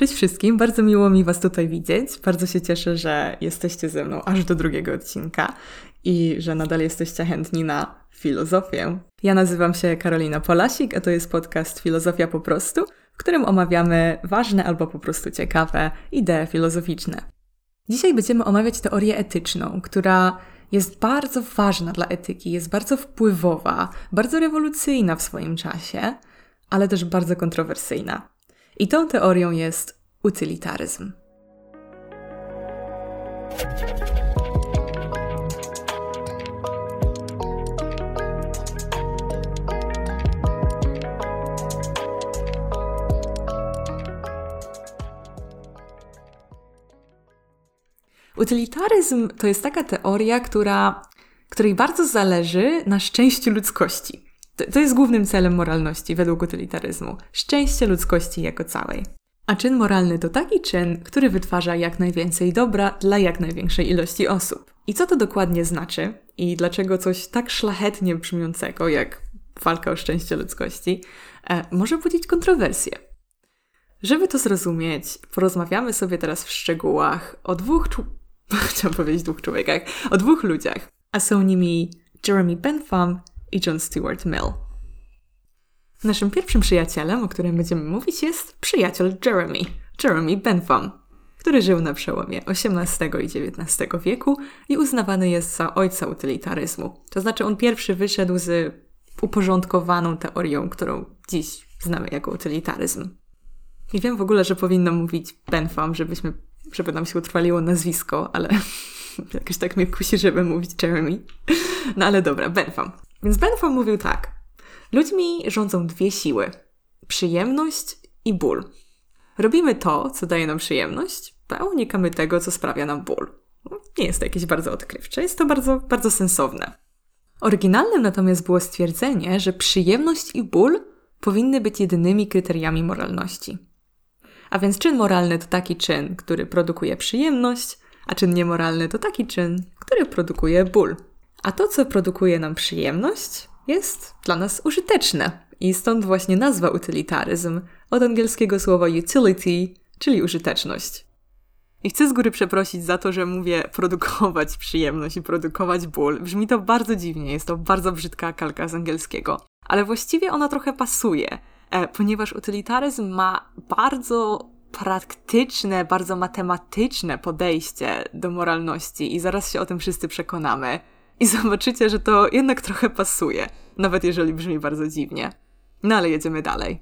Cześć wszystkim, bardzo miło mi Was tutaj widzieć. Bardzo się cieszę, że jesteście ze mną aż do drugiego odcinka i że nadal jesteście chętni na filozofię. Ja nazywam się Karolina Polasik, a to jest podcast Filozofia po prostu, w którym omawiamy ważne albo po prostu ciekawe idee filozoficzne. Dzisiaj będziemy omawiać teorię etyczną, która jest bardzo ważna dla etyki, jest bardzo wpływowa, bardzo rewolucyjna w swoim czasie, ale też bardzo kontrowersyjna. I tą teorią jest utylitaryzm. Utylitaryzm to jest taka teoria, która, której bardzo zależy na szczęściu ludzkości. To, jest głównym celem moralności według utylitaryzmu szczęście ludzkości jako całej. A czyn moralny to taki czyn, który wytwarza jak najwięcej dobra dla jak największej ilości osób. I co to dokładnie znaczy i dlaczego coś tak szlachetnie brzmiącego jak walka o szczęście ludzkości e, może budzić kontrowersje? Żeby to zrozumieć, porozmawiamy sobie teraz w szczegółach o dwóch, chciałam powiedzieć dwóch człowiekach, o dwóch ludziach, a są nimi Jeremy Bentham i John Stuart Mill. Naszym pierwszym przyjacielem, o którym będziemy mówić, jest przyjaciel Jeremy, Jeremy Bentham, który żył na przełomie XVIII i XIX wieku i uznawany jest za ojca utylitaryzmu. To znaczy on pierwszy wyszedł z uporządkowaną teorią, którą dziś znamy jako utylitaryzm. I wiem w ogóle, że powinno mówić Bentham, żebyśmy, żeby nam się utrwaliło nazwisko, ale jakoś tak mnie kusi, żeby mówić Jeremy. No ale dobra, Bentham. Więc Bentham mówił tak. Ludźmi rządzą dwie siły: przyjemność i ból. Robimy to, co daje nam przyjemność, a unikamy tego, co sprawia nam ból. No, nie jest to jakieś bardzo odkrywcze, jest to bardzo, bardzo sensowne. Oryginalnym natomiast było stwierdzenie, że przyjemność i ból powinny być jedynymi kryteriami moralności. A więc czyn moralny to taki czyn, który produkuje przyjemność, a czyn niemoralny to taki czyn, który produkuje ból. A to, co produkuje nam przyjemność, jest dla nas użyteczne. I stąd właśnie nazwa utylitaryzm, od angielskiego słowa utility, czyli użyteczność. I chcę z góry przeprosić za to, że mówię produkować przyjemność i produkować ból. Brzmi to bardzo dziwnie, jest to bardzo brzydka kalka z angielskiego. Ale właściwie ona trochę pasuje, e, ponieważ utylitaryzm ma bardzo praktyczne, bardzo matematyczne podejście do moralności i zaraz się o tym wszyscy przekonamy i zobaczycie, że to jednak trochę pasuje, nawet jeżeli brzmi bardzo dziwnie. No ale jedziemy dalej.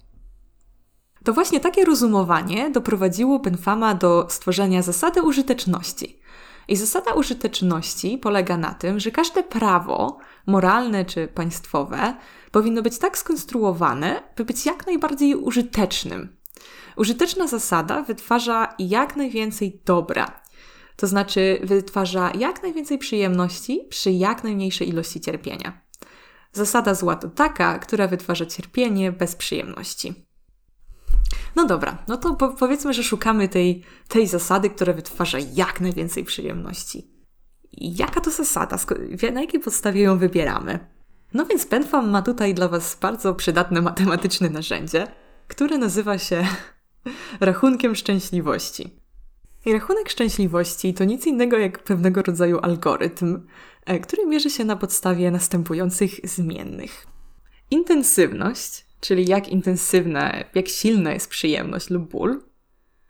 To właśnie takie rozumowanie doprowadziło Benfama do stworzenia zasady użyteczności. I zasada użyteczności polega na tym, że każde prawo, moralne czy państwowe, powinno być tak skonstruowane, by być jak najbardziej użytecznym. Użyteczna zasada wytwarza jak najwięcej dobra, to znaczy wytwarza jak najwięcej przyjemności przy jak najmniejszej ilości cierpienia. Zasada zła to taka, która wytwarza cierpienie bez przyjemności. No dobra, no to po powiedzmy, że szukamy tej, tej zasady, która wytwarza jak najwięcej przyjemności. Jaka to zasada? Na jakiej podstawie ją wybieramy? No więc Bentham ma tutaj dla Was bardzo przydatne matematyczne narzędzie, które nazywa się rachunkiem szczęśliwości. I rachunek szczęśliwości to nic innego jak pewnego rodzaju algorytm, e, który mierzy się na podstawie następujących zmiennych. Intensywność, czyli jak intensywna, jak silna jest przyjemność lub ból.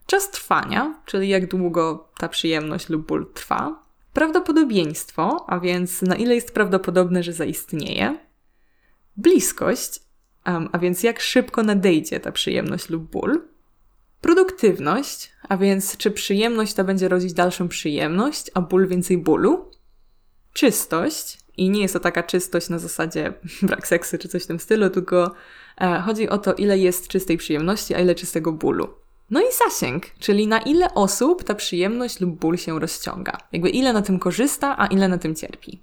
Czas trwania, czyli jak długo ta przyjemność lub ból trwa. Prawdopodobieństwo, a więc na ile jest prawdopodobne, że zaistnieje. Bliskość, a więc jak szybko nadejdzie ta przyjemność lub ból Produktywność, a więc czy przyjemność to będzie rodzić dalszą przyjemność, a ból więcej bólu. Czystość, i nie jest to taka czystość na zasadzie brak seksu czy coś w tym stylu, tylko e, chodzi o to, ile jest czystej przyjemności, a ile czystego bólu. No i zasięg, czyli na ile osób ta przyjemność lub ból się rozciąga. Jakby ile na tym korzysta, a ile na tym cierpi.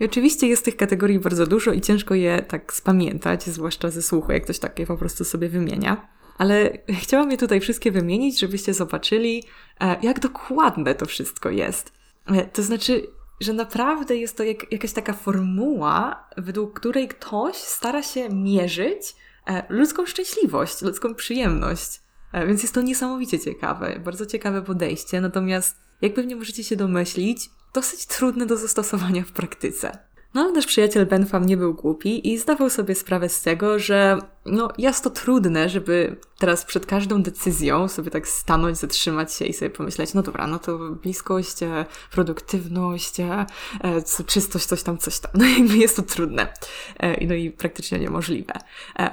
I oczywiście jest tych kategorii bardzo dużo i ciężko je tak spamiętać, zwłaszcza ze słuchu, jak ktoś takie po prostu sobie wymienia ale chciałam je tutaj wszystkie wymienić, żebyście zobaczyli, e, jak dokładne to wszystko jest. E, to znaczy, że naprawdę jest to jak, jakaś taka formuła, według której ktoś stara się mierzyć e, ludzką szczęśliwość, ludzką przyjemność. Więc jest to niesamowicie ciekawe, bardzo ciekawe podejście, natomiast jak pewnie możecie się domyślić, dosyć trudne do zastosowania w praktyce. No ale nasz przyjaciel Benfam nie był głupi i zdawał sobie sprawę z tego, że no jest to trudne, żeby teraz przed każdą decyzją sobie tak stanąć, zatrzymać się i sobie pomyśleć, no dobra, no to bliskość, e, produktywność, e, e, czystość, coś tam, coś tam. No jakby jest to trudne. No i praktycznie niemożliwe.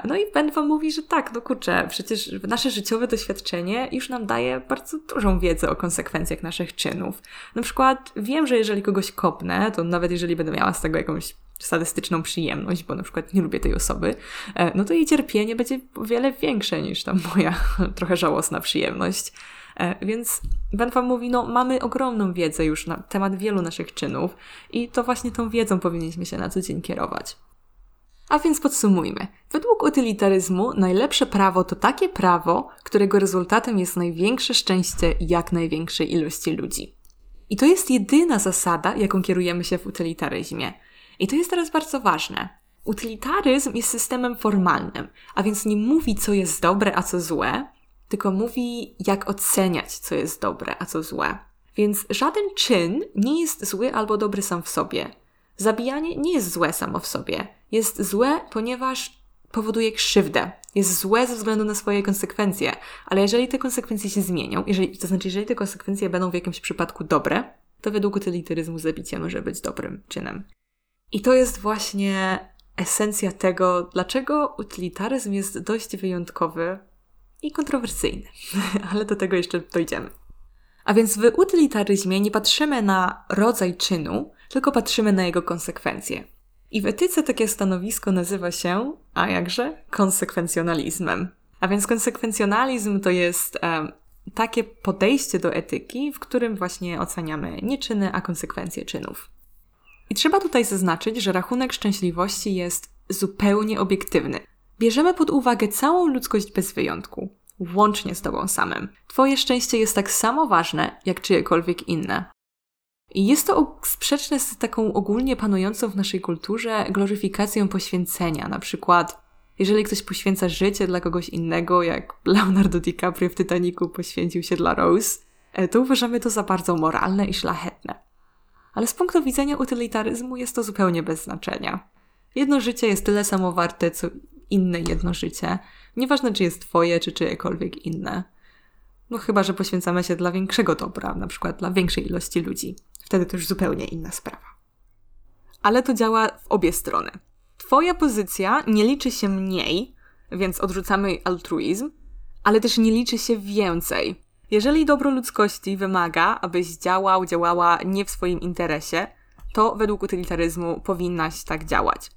No i Benfam mówi, że tak, no kurczę, przecież nasze życiowe doświadczenie już nam daje bardzo dużą wiedzę o konsekwencjach naszych czynów. Na przykład wiem, że jeżeli kogoś kopnę, to nawet jeżeli będę miała z tego jakąś sadystyczną przyjemność, bo na przykład nie lubię tej osoby, e, no to jej cierpienie będzie o wiele większe niż tam moja trochę żałosna przyjemność. E, więc Ben Wam mówi, no mamy ogromną wiedzę już na temat wielu naszych czynów i to właśnie tą wiedzą powinniśmy się na co dzień kierować. A więc podsumujmy. Według utylitaryzmu najlepsze prawo to takie prawo, którego rezultatem jest największe szczęście jak największej ilości ludzi. I to jest jedyna zasada, jaką kierujemy się w utylitaryzmie. I to jest teraz bardzo ważne. Utylitaryzm jest systemem formalnym, a więc nie mówi, co jest dobre, a co złe, tylko mówi, jak oceniać, co jest dobre, a co złe. Więc żaden czyn nie jest zły albo dobry sam w sobie. Zabijanie nie jest złe samo w sobie. Jest złe, ponieważ powoduje krzywdę. Jest złe ze względu na swoje konsekwencje, ale jeżeli te konsekwencje się zmienią, jeżeli, to znaczy, jeżeli te konsekwencje będą w jakimś przypadku dobre, to według utylitaryzmu zabicie może być dobrym czynem. I to jest właśnie esencja tego, dlaczego utylitaryzm jest dość wyjątkowy i kontrowersyjny. Ale do tego jeszcze dojdziemy. A więc w utylitaryzmie nie patrzymy na rodzaj czynu, tylko patrzymy na jego konsekwencje. I w etyce takie stanowisko nazywa się, a jakże, konsekwencjonalizmem. A więc konsekwencjonalizm to jest takie podejście do etyki, w którym właśnie oceniamy nie czyny, a konsekwencje czynów. I trzeba tutaj zaznaczyć, że rachunek szczęśliwości jest zupełnie obiektywny. Bierzemy pod uwagę całą ludzkość bez wyjątku, łącznie z tobą samym. Twoje szczęście jest tak samo ważne, jak czyjekolwiek inne. I jest to sprzeczne z taką ogólnie panującą w naszej kulturze gloryfikacją poświęcenia. Na przykład, jeżeli ktoś poświęca życie dla kogoś innego, jak Leonardo DiCaprio w Titanicu poświęcił się dla Rose, e, to uważamy to za bardzo moralne i szlachetne ale z punktu widzenia utylitaryzmu jest to zupełnie bez znaczenia. Jedno życie jest tyle samo warte, co inne jedno życie. Nieważne, czy jest twoje, czy czyjekolwiek inne. No chyba, że poświęcamy się dla większego dobra, na przykład dla większej ilości ludzi. Wtedy to już zupełnie inna sprawa. Ale to działa w obie strony. Twoja pozycja nie liczy się mniej, więc odrzucamy altruizm, ale też nie liczy się więcej, jeżeli dobro ludzkości wymaga, abyś działał, działała nie w swoim interesie, to według utylitaryzmu powinnaś tak działać.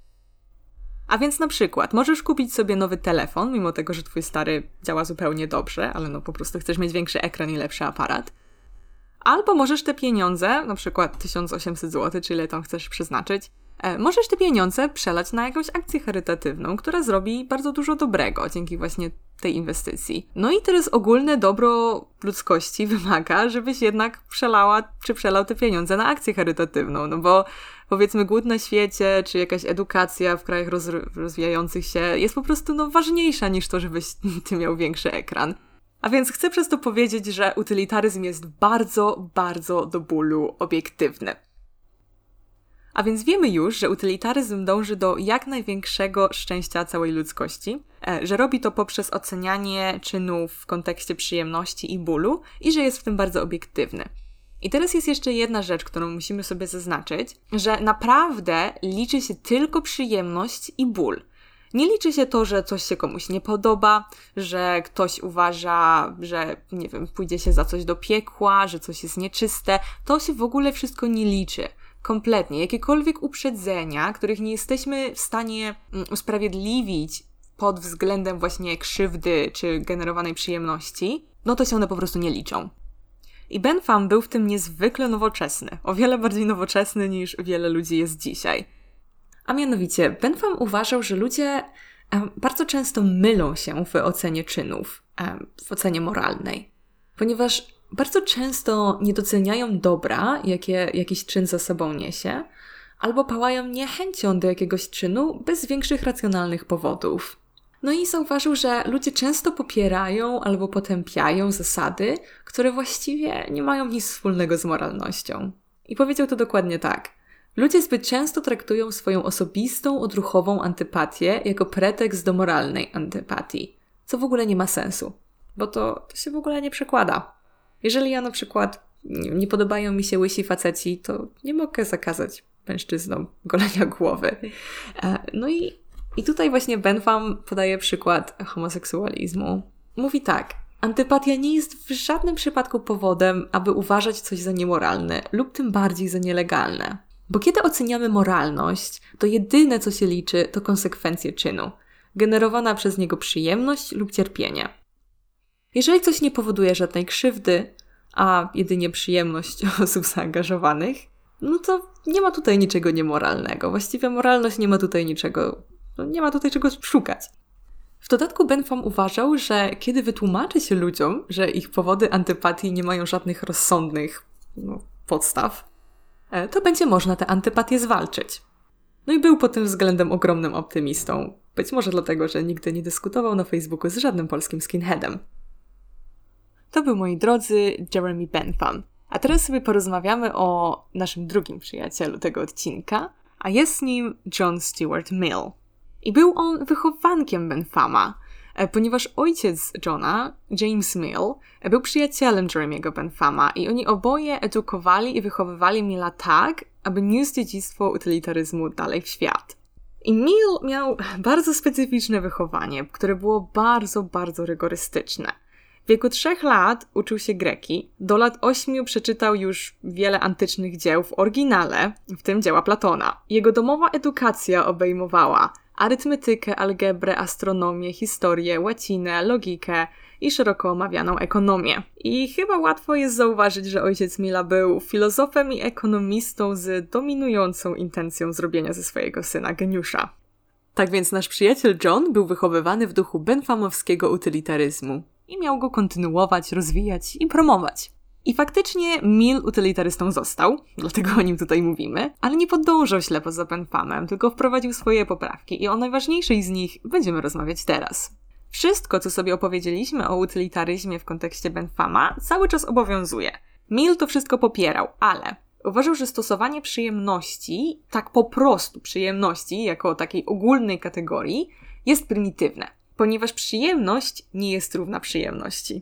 A więc na przykład możesz kupić sobie nowy telefon, mimo tego, że twój stary działa zupełnie dobrze, ale no po prostu chcesz mieć większy ekran i lepszy aparat. Albo możesz te pieniądze, na przykład 1800 zł, czy ile tam chcesz przeznaczyć, E, możesz te pieniądze przelać na jakąś akcję charytatywną, która zrobi bardzo dużo dobrego dzięki właśnie tej inwestycji. No i teraz ogólne dobro ludzkości wymaga, żebyś jednak przelała czy przelał te pieniądze na akcję charytatywną, no bo powiedzmy głód na świecie, czy jakaś edukacja w krajach rozwijających się jest po prostu no, ważniejsza niż to, żebyś ty miał większy ekran. A więc chcę przez to powiedzieć, że utylitaryzm jest bardzo, bardzo do bólu obiektywny. A więc wiemy już, że utylitaryzm dąży do jak największego szczęścia całej ludzkości, e, że robi to poprzez ocenianie czynów w kontekście przyjemności i bólu i że jest w tym bardzo obiektywny. I teraz jest jeszcze jedna rzecz, którą musimy sobie zaznaczyć, że naprawdę liczy się tylko przyjemność i ból. Nie liczy się to, że coś się komuś nie podoba, że ktoś uważa, że nie wiem, pójdzie się za coś do piekła, że coś jest nieczyste. To się w ogóle wszystko nie liczy. Kompletnie. Jakiekolwiek uprzedzenia, których nie jesteśmy w stanie mm, usprawiedliwić pod względem właśnie krzywdy czy generowanej przyjemności, no to się one po prostu nie liczą. I Ben Pham był w tym niezwykle nowoczesny, o wiele bardziej nowoczesny niż wiele ludzi jest dzisiaj. A mianowicie, Ben Pham uważał, że ludzie bardzo często mylą się w ocenie czynów, w ocenie moralnej, ponieważ bardzo często nie doceniają dobra, jakie jakiś czyn za sobą niesie, albo pałają niechęcią do jakiegoś czynu bez większych racjonalnych powodów. No i zauważył, że ludzie często popierają albo potępiają zasady, które właściwie nie mają nic wspólnego z moralnością. I powiedział to dokładnie tak. Ludzie zbyt często traktują swoją osobistą, odruchową antypatię jako pretekst do moralnej antypatii, co w ogóle nie ma sensu, bo to, to się w ogóle nie przekłada. Jeżeli ja na przykład nie podobają mi się łysi faceci, to nie mogę zakazać mężczyznom golenia głowy. E, no i, i tutaj właśnie Bentham podaje przykład homoseksualizmu. Mówi tak, Antypatia nie jest w żadnym przypadku powodem, aby uważać coś za niemoralne lub tym bardziej za nielegalne. Bo kiedy oceniamy moralność, to jedyne co się liczy to konsekwencje czynu, generowana przez niego przyjemność lub cierpienie. Jeżeli coś nie powoduje żadnej krzywdy, a jedynie przyjemność osób zaangażowanych, no to nie ma tutaj niczego niemoralnego. Właściwie moralność nie ma tutaj niczego, no nie ma tutaj czego szukać. W dodatku Bentham uważał, że kiedy wytłumaczy się ludziom, że ich powody antypatii nie mają żadnych rozsądnych no, podstaw, e, to będzie można te antypatie zwalczyć. No i był pod tym względem ogromnym optymistą. Być może dlatego, że nigdy nie dyskutował na Facebooku z żadnym polskim skinheadem. To był, moi drodzy, Jeremy Bentham. A teraz sobie porozmawiamy o naszym drugim przyjacielu tego odcinka, a jest nim John Stuart Mill. I był on wychowankiem Benthama, e, ponieważ ojciec Johna, James Mill, e, był przyjacielem Jeremiego Benthama i oni oboje edukowali i wychowywali Milla tak, aby niósł dziedzictwo utylitaryzmu dalej w świat. I Mill miał bardzo specyficzne wychowanie, które było bardzo, bardzo rygorystyczne. W wieku trzech lat uczył się greki, do lat ośmiu przeczytał już wiele antycznych dzieł w oryginale, w tym dzieła Platona. Jego domowa edukacja obejmowała arytmetykę, algebrę, astronomię, historię, łacinę, logikę i szeroko omawianą ekonomię. I chyba łatwo jest zauważyć, że ojciec Mila był filozofem i ekonomistą z dominującą intencją zrobienia ze swojego syna geniusza. Tak więc nasz przyjaciel John był wychowywany w duchu benfamowskiego utylitaryzmu i miał go kontynuować, rozwijać i promować. I faktycznie Mill utylitarystą został, dlatego o nim tutaj mówimy, ale nie podążał ślepo za Benfamem, tylko wprowadził swoje poprawki i o najważniejszej z nich będziemy rozmawiać teraz. Wszystko, co sobie opowiedzieliśmy o utylitaryzmie w kontekście Benfama, cały czas obowiązuje. Mill to wszystko popierał, ale uważał, że stosowanie przyjemności, tak po prostu przyjemności, jako takiej ogólnej kategorii, jest prymitywne, ponieważ przyjemność nie jest równa przyjemności.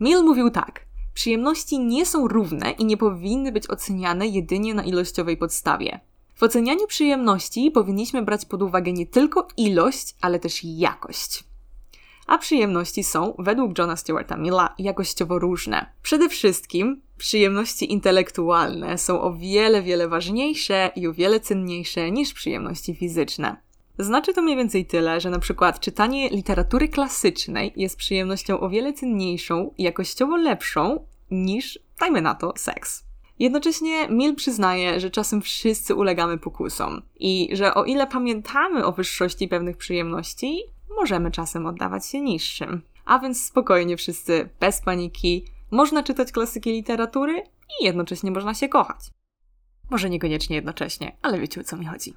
Mill mówił tak – Przyjemności nie są równe i nie powinny być oceniane jedynie na ilościowej podstawie. W ocenianiu przyjemności powinniśmy brać pod uwagę nie tylko ilość, ale też jakość. A przyjemności są, według Johna Stewarta Milla, jakościowo różne. Przede wszystkim przyjemności intelektualne są o wiele, wiele ważniejsze i o wiele cenniejsze niż przyjemności fizyczne. Znaczy to mniej więcej tyle, że na przykład czytanie literatury klasycznej jest przyjemnością o wiele cenniejszą i jakościowo lepszą niż, dajmy na to, seks. Jednocześnie Mill przyznaje, że czasem wszyscy ulegamy pokusom i że o ile pamiętamy o wyższości pewnych przyjemności, możemy czasem oddawać się niższym. A więc spokojnie wszyscy, bez paniki, można czytać klasyki literatury i jednocześnie można się kochać. Może niekoniecznie jednocześnie, ale wiecie o co mi chodzi.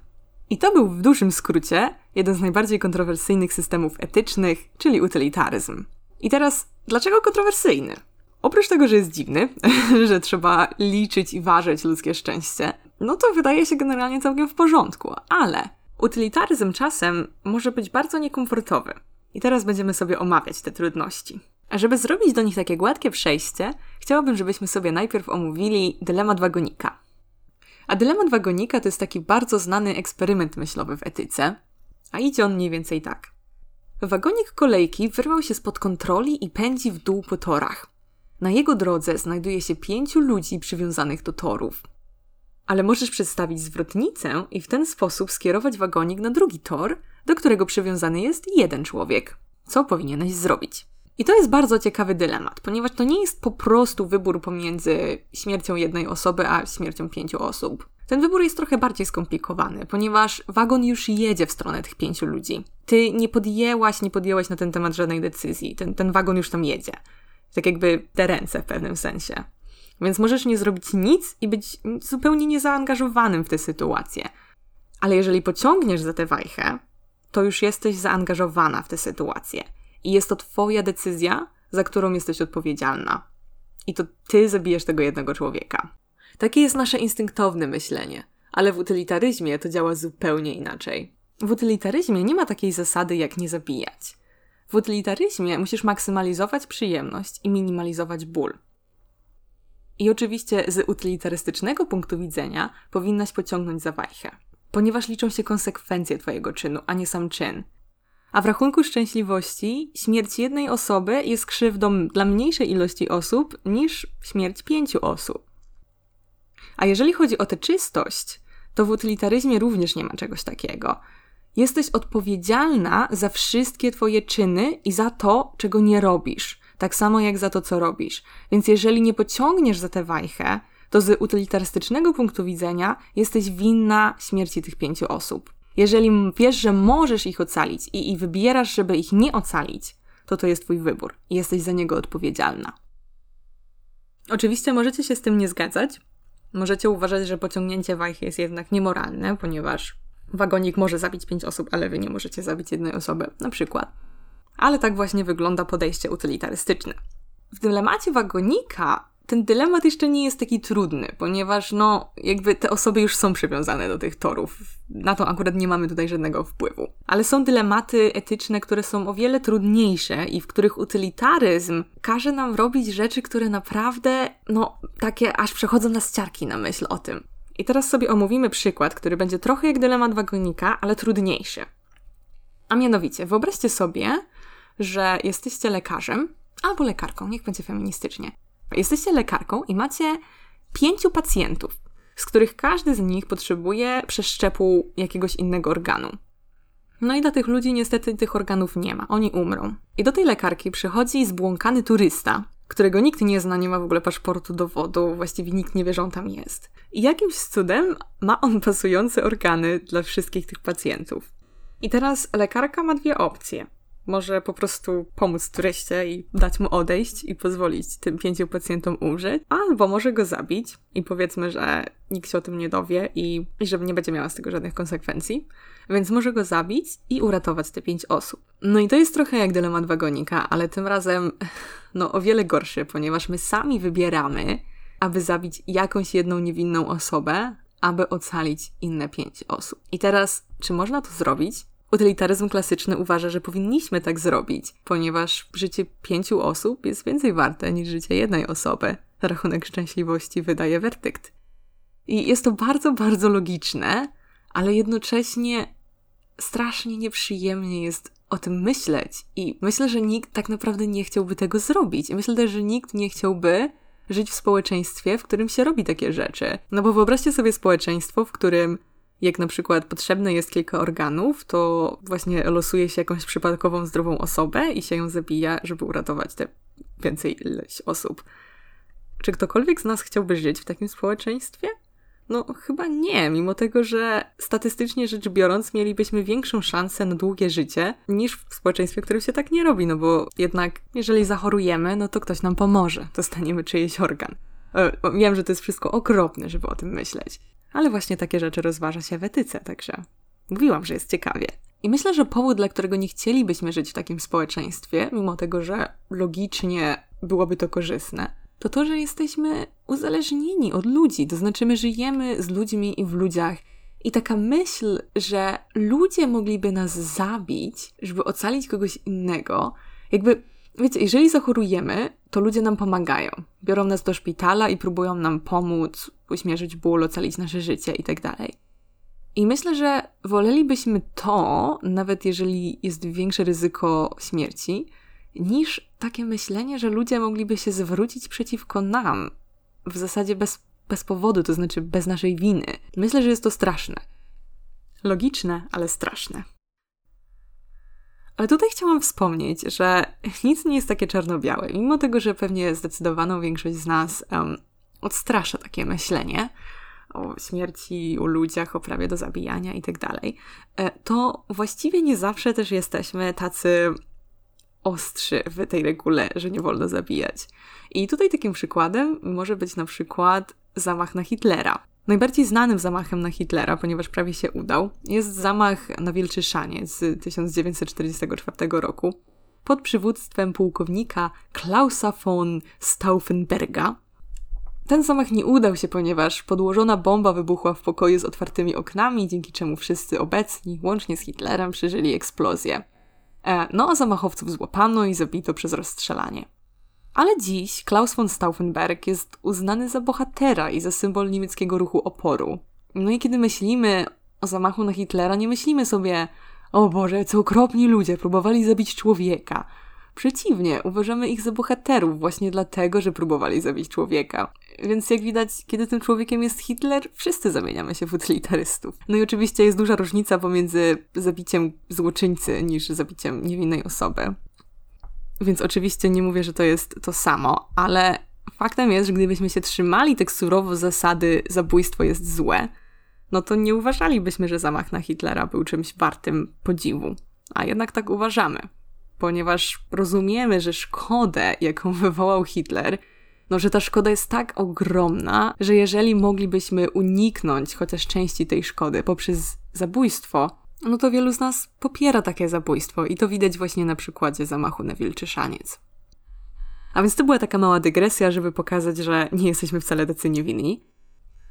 I to był w dużym skrócie jeden z najbardziej kontrowersyjnych systemów etycznych, czyli utylitaryzm. I teraz, dlaczego kontrowersyjny? Oprócz tego, że jest dziwny, że trzeba liczyć i ważyć ludzkie szczęście, no to wydaje się generalnie całkiem w porządku, ale utylitaryzm czasem może być bardzo niekomfortowy. I teraz będziemy sobie omawiać te trudności. A żeby zrobić do nich takie gładkie przejście, chciałabym, żebyśmy sobie najpierw omówili dylemat wagonika. A dylemat wagonika to jest taki bardzo znany eksperyment myślowy w etyce, a idzie on mniej więcej tak. Wagonik kolejki wyrwał się spod kontroli i pędzi w dół po torach. Na jego drodze znajduje się pięciu ludzi przywiązanych do torów. Ale możesz przedstawić zwrotnicę i w ten sposób skierować wagonik na drugi tor, do którego przywiązany jest jeden człowiek. Co powinieneś zrobić? I to jest bardzo ciekawy dylemat, ponieważ to nie jest po prostu wybór pomiędzy śmiercią jednej osoby a śmiercią pięciu osób. Ten wybór jest trochę bardziej skomplikowany, ponieważ wagon już jedzie w stronę tych pięciu ludzi. Ty nie podjęłaś, nie podjęłaś na ten temat żadnej decyzji. Ten, ten wagon już tam jedzie. Tak jakby te ręce w pewnym sensie. Więc możesz nie zrobić nic i być zupełnie niezaangażowanym w tę sytuację. Ale jeżeli pociągniesz za tę wajchę, to już jesteś zaangażowana w tę sytuację. I jest to Twoja decyzja, za którą jesteś odpowiedzialna. I to Ty zabijesz tego jednego człowieka. Takie jest nasze instynktowne myślenie, ale w utylitaryzmie to działa zupełnie inaczej. W utylitaryzmie nie ma takiej zasady jak nie zabijać. W utylitaryzmie musisz maksymalizować przyjemność i minimalizować ból. I oczywiście z utylitarystycznego punktu widzenia powinnaś pociągnąć za wajchę, ponieważ liczą się konsekwencje Twojego czynu, a nie sam czyn. A w rachunku szczęśliwości śmierć jednej osoby jest krzywdą dla mniejszej ilości osób niż śmierć pięciu osób. A jeżeli chodzi o tę czystość, to w utylitaryzmie również nie ma czegoś takiego. Jesteś odpowiedzialna za wszystkie Twoje czyny i za to, czego nie robisz, tak samo jak za to, co robisz. Więc jeżeli nie pociągniesz za tę wajchę, to z utylitarystycznego punktu widzenia jesteś winna śmierci tych pięciu osób. Jeżeli wiesz, że możesz ich ocalić i, i wybierasz, żeby ich nie ocalić, to to jest Twój wybór i jesteś za niego odpowiedzialna. Oczywiście możecie się z tym nie zgadzać. Możecie uważać, że pociągnięcie wajchy jest jednak niemoralne, ponieważ wagonik może zabić pięć osób, ale wy nie możecie zabić jednej osoby, na przykład. Ale tak właśnie wygląda podejście utylitarystyczne. W dylemacie wagonika ten dylemat jeszcze nie jest taki trudny, ponieważ no, jakby te osoby już są przywiązane do tych torów. Na to akurat nie mamy tutaj żadnego wpływu. Ale są dylematy etyczne, które są o wiele trudniejsze i w których utylitaryzm każe nam robić rzeczy, które naprawdę, no, takie aż przechodzą nas ciarki na myśl o tym. I teraz sobie omówimy przykład, który będzie trochę jak dylemat wagonika, ale trudniejszy. A mianowicie, wyobraźcie sobie, że jesteście lekarzem albo lekarką, niech będzie feministycznie. Jesteście lekarką i macie pięciu pacjentów, z których każdy z nich potrzebuje przeszczepu jakiegoś innego organu. No i dla tych ludzi niestety tych organów nie ma, oni umrą. I do tej lekarki przychodzi zbłąkany turysta, którego nikt nie zna, nie ma w ogóle paszportu dowodu, właściwie nikt nie wie, że on tam jest. I jakimś cudem ma on pasujące organy dla wszystkich tych pacjentów. I teraz lekarka ma dwie opcje może po prostu pomóc turyście i dać mu odejść i pozwolić tym pięciu pacjentom umrzeć, albo może go zabić i powiedzmy, że nikt się o tym nie dowie i, i nie będzie miała z tego żadnych konsekwencji. Więc może go zabić i uratować te pięć osób. No i to jest trochę jak dylemat wagonika, ale tym razem no o wiele gorszy, ponieważ my sami wybieramy, aby zabić jakąś jedną niewinną osobę, aby ocalić inne pięć osób. I teraz, czy można to zrobić? Utylitaryzm klasyczny uważa, że powinniśmy tak zrobić, ponieważ życie pięciu osób jest więcej warte niż życie jednej osoby. Rachunek szczęśliwości wydaje werdykt. I jest to bardzo, bardzo logiczne, ale jednocześnie strasznie nieprzyjemnie jest o tym myśleć. I myślę, że nikt tak naprawdę nie chciałby tego zrobić. Myślę też, że nikt nie chciałby żyć w społeczeństwie, w którym się robi takie rzeczy. No bo wyobraźcie sobie społeczeństwo, w którym jak na przykład potrzebne jest kilka organów, to właśnie losuje się jakąś przypadkową zdrową osobę i się ją zabija, żeby uratować te więcej ileś osób. Czy ktokolwiek z nas chciałby żyć w takim społeczeństwie? No, chyba nie, mimo tego, że statystycznie rzecz biorąc, mielibyśmy większą szansę na długie życie niż w społeczeństwie, w którym się tak nie robi, no bo jednak, jeżeli zachorujemy, no to ktoś nam pomoże, dostaniemy czyjeś organ. E, wiem, że to jest wszystko okropne, żeby o tym myśleć ale właśnie takie rzeczy rozważa się w etyce, także mówiłam, że jest ciekawie. I myślę, że powód, dla którego nie chcielibyśmy żyć w takim społeczeństwie, mimo tego, że logicznie byłoby to korzystne, to to, że jesteśmy uzależnieni od ludzi, to znaczy my żyjemy z ludźmi i w ludziach. I taka myśl, że ludzie mogliby nas zabić, żeby ocalić kogoś innego, jakby wiecie, jeżeli zachorujemy, to ludzie nam pomagają. Biorą nas do szpitala i próbują nam pomóc, uśmierzyć ból, ocalić nasze życie itd. Tak I myślę, że wolelibyśmy to, nawet jeżeli jest większe ryzyko śmierci, niż takie myślenie, że ludzie mogliby się zwrócić przeciwko nam w zasadzie bez, bez powodu, to znaczy bez naszej winy. Myślę, że jest to straszne. Logiczne, ale straszne. Ale tutaj chciałam wspomnieć, że nic nie jest takie czarno-białe, mimo tego, że pewnie zdecydowaną większość z nas um, odstrasza takie myślenie o śmierci, o ludziach, o prawie do zabijania itd., tak e, to właściwie nie zawsze też jesteśmy tacy ostrzy w tej regule, że nie wolno zabijać. I tutaj takim przykładem może być na przykład zamach na Hitlera. Najbardziej znanym zamachem na Hitlera, ponieważ prawie się udał, jest zamach na Wilczyszanie z 1944 roku pod przywództwem pułkownika Klausa von Stauffenberga. Ten zamach nie udał się, ponieważ podłożona bomba wybuchła w pokoju z otwartymi oknami, dzięki czemu wszyscy obecni, łącznie z Hitlerem, przeżyli eksplozję. E, no a zamachowców złapano i zabito przez rozstrzelanie. Ale dziś Klaus von Stauffenberg jest uznany za bohatera i za symbol niemieckiego ruchu oporu. No i kiedy myślimy o zamachu na Hitlera, nie myślimy sobie, o Boże, co okropni ludzie próbowali zabić człowieka. Przeciwnie, uważamy ich za bohaterów właśnie dlatego, że próbowali zabić człowieka. Więc jak widać, kiedy tym człowiekiem jest Hitler, wszyscy zamieniamy się w utylitarystów. No i oczywiście jest duża różnica pomiędzy zabiciem złoczyńcy niż zabiciem niewinnej osoby. Więc oczywiście nie mówię, że to jest to samo, ale faktem jest, że gdybyśmy się trzymali tak surowo zasady zabójstwo jest złe, no to nie uważalibyśmy, że zamach na Hitlera był czymś wartym podziwu. A jednak tak uważamy, ponieważ rozumiemy, że szkodę, jaką wywołał Hitler, no że ta szkoda jest tak ogromna, że jeżeli moglibyśmy uniknąć chociaż części tej szkody poprzez zabójstwo, no to wielu z nas popiera takie zabójstwo i to widać właśnie na przykładzie zamachu na Wilczy Szaniec. A więc to była taka mała dygresja, żeby pokazać, że nie jesteśmy wcale tacy niewinni.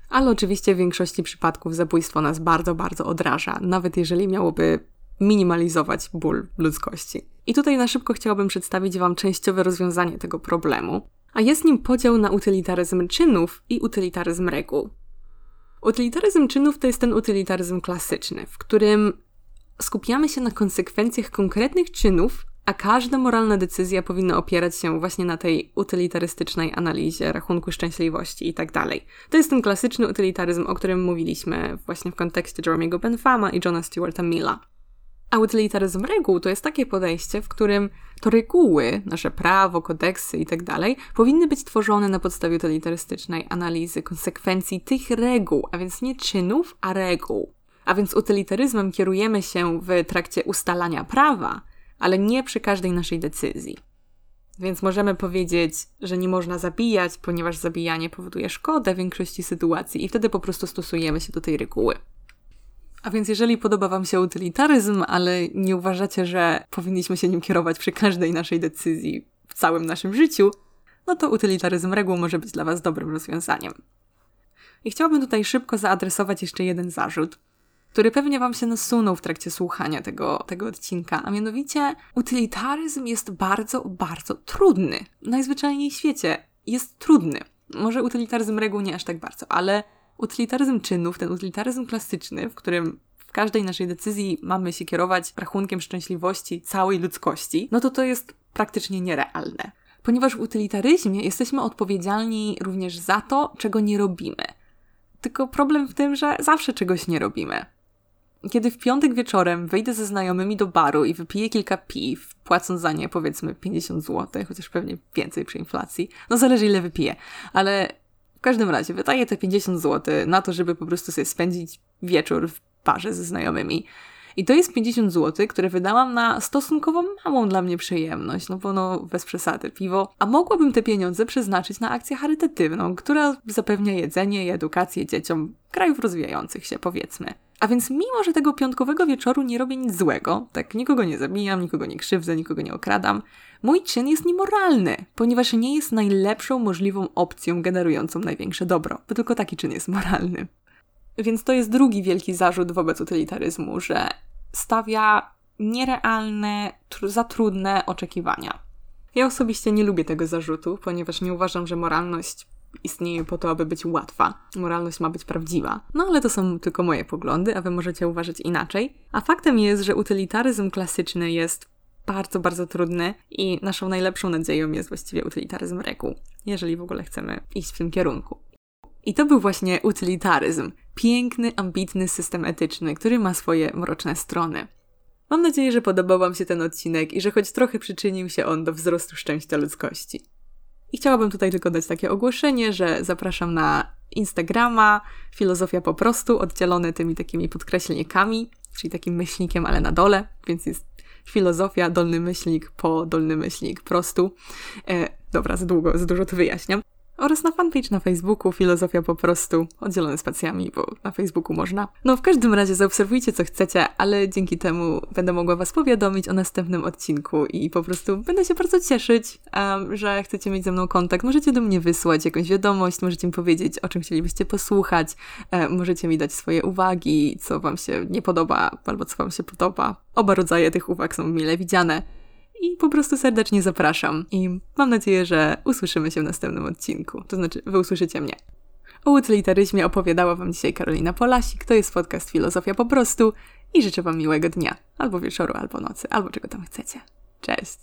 Ale oczywiście w większości przypadków zabójstwo nas bardzo, bardzo odraża, nawet jeżeli miałoby minimalizować ból ludzkości. I tutaj na szybko chciałabym przedstawić Wam częściowe rozwiązanie tego problemu, a jest nim podział na utylitaryzm czynów i utylitaryzm reguł. Utylitaryzm czynów to jest ten utylitaryzm klasyczny, w którym skupiamy się na konsekwencjach konkretnych czynów, a każda moralna decyzja powinna opierać się właśnie na tej utylitarystycznej analizie rachunku szczęśliwości i tak. To jest ten klasyczny utylitaryzm, o którym mówiliśmy właśnie w kontekście Jeremy'ego Benfama i Johna Stewarta Milla. A utylitaryzm reguł to jest takie podejście, w którym to reguły, nasze prawo, kodeksy itd. Tak powinny być tworzone na podstawie utylitarystycznej analizy konsekwencji tych reguł, a więc nie czynów, a reguł. A więc utylitaryzmem kierujemy się w trakcie ustalania prawa, ale nie przy każdej naszej decyzji. Więc możemy powiedzieć, że nie można zabijać, ponieważ zabijanie powoduje szkodę w większości sytuacji i wtedy po prostu stosujemy się do tej reguły. A więc jeżeli podoba Wam się utylitaryzm, ale nie uważacie, że powinniśmy się nim kierować przy każdej naszej decyzji w całym naszym życiu, no to utylitaryzm reguł może być dla Was dobrym rozwiązaniem. I chciałabym tutaj szybko zaadresować jeszcze jeden zarzut, który pewnie Wam się nasunął w trakcie słuchania tego, tego odcinka, a mianowicie utylitaryzm jest bardzo, bardzo trudny. Najzwyczajniej w świecie jest trudny. Może utylitaryzm reguł nie aż tak bardzo, ale Utylitaryzm czynów, ten utylitaryzm klasyczny, w którym w każdej naszej decyzji mamy się kierować rachunkiem szczęśliwości całej ludzkości, no to to jest praktycznie nierealne. Ponieważ w utylitaryzmie jesteśmy odpowiedzialni również za to, czego nie robimy. Tylko problem w tym, że zawsze czegoś nie robimy. Kiedy w piątek wieczorem wyjdę ze znajomymi do baru i wypiję kilka piw, płacąc za nie powiedzmy 50 zł, chociaż pewnie więcej przy inflacji, no zależy ile wypiję, ale każdym razie wydaję te 50 zł na to, żeby po prostu sobie spędzić wieczór w parze ze znajomymi. I to jest 50 zł, które wydałam na stosunkowo małą dla mnie przyjemność, no bo no bez przesady piwo. A mogłabym te pieniądze przeznaczyć na akcję charytatywną, która zapewnia jedzenie i edukację dzieciom krajów rozwijających się, powiedzmy. A więc mimo, że tego piątkowego wieczoru nie robię nic złego, tak nikogo nie zabijam, nikogo nie krzywdzę, nikogo nie okradam, mój czyn jest niemoralny, ponieważ nie jest najlepszą możliwą opcją generującą największe dobro, bo tylko taki czyn jest moralny. Więc to jest drugi wielki zarzut wobec utylitaryzmu, że stawia nierealne, za trudne oczekiwania. Ja osobiście nie lubię tego zarzutu, ponieważ nie uważam, że moralność istnieje po to, aby być łatwa. Moralność ma być prawdziwa. No ale to są tylko moje poglądy, a wy możecie uważać inaczej. A faktem jest, że utylitaryzm klasyczny jest bardzo, bardzo trudny i naszą najlepszą nadzieją jest właściwie utylitaryzm reguł, jeżeli w ogóle chcemy iść w tym kierunku. I to był właśnie utylitaryzm. Piękny, ambitny system etyczny, który ma swoje mroczne strony. Mam nadzieję, że podobał Wam się ten odcinek i że choć trochę przyczynił się on do wzrostu szczęścia ludzkości. I chciałabym tutaj tylko dać takie ogłoszenie, że zapraszam na Instagrama, filozofia po prostu, oddzielone tymi takimi podkreślnikami, czyli takim myślnikiem, ale na dole, więc jest filozofia, dolny myślnik po dolny myślnik prostu. E, dobra, za długo, za dużo to wyjaśniam. Oraz na fanpage na Facebooku Filozofia po prostu, oddzielone spacjami, bo na Facebooku można. No w każdym razie zaobserwujcie co chcecie, ale dzięki temu będę mogła Was powiadomić o następnym odcinku i po prostu będę się bardzo cieszyć, um, że chcecie mieć ze mną kontakt. Możecie do mnie wysłać jakąś wiadomość, możecie mi powiedzieć, o czym chcielibyście posłuchać, możecie mi dać swoje uwagi, co Wam się nie podoba albo co Wam się podoba. Oba rodzaje tych uwag są mile widziane i po prostu serdecznie zapraszam. I mam nadzieję, że usłyszymy się w następnym odcinku. To znaczy, wy usłyszycie mnie. O utilitaryzmie opowiadała Wam dzisiaj Karolina Polasik. To jest podcast Filozofia po prostu i życzę Wam miłego dnia, albo wieczoru, albo nocy, albo czego tam chcecie. Cześć!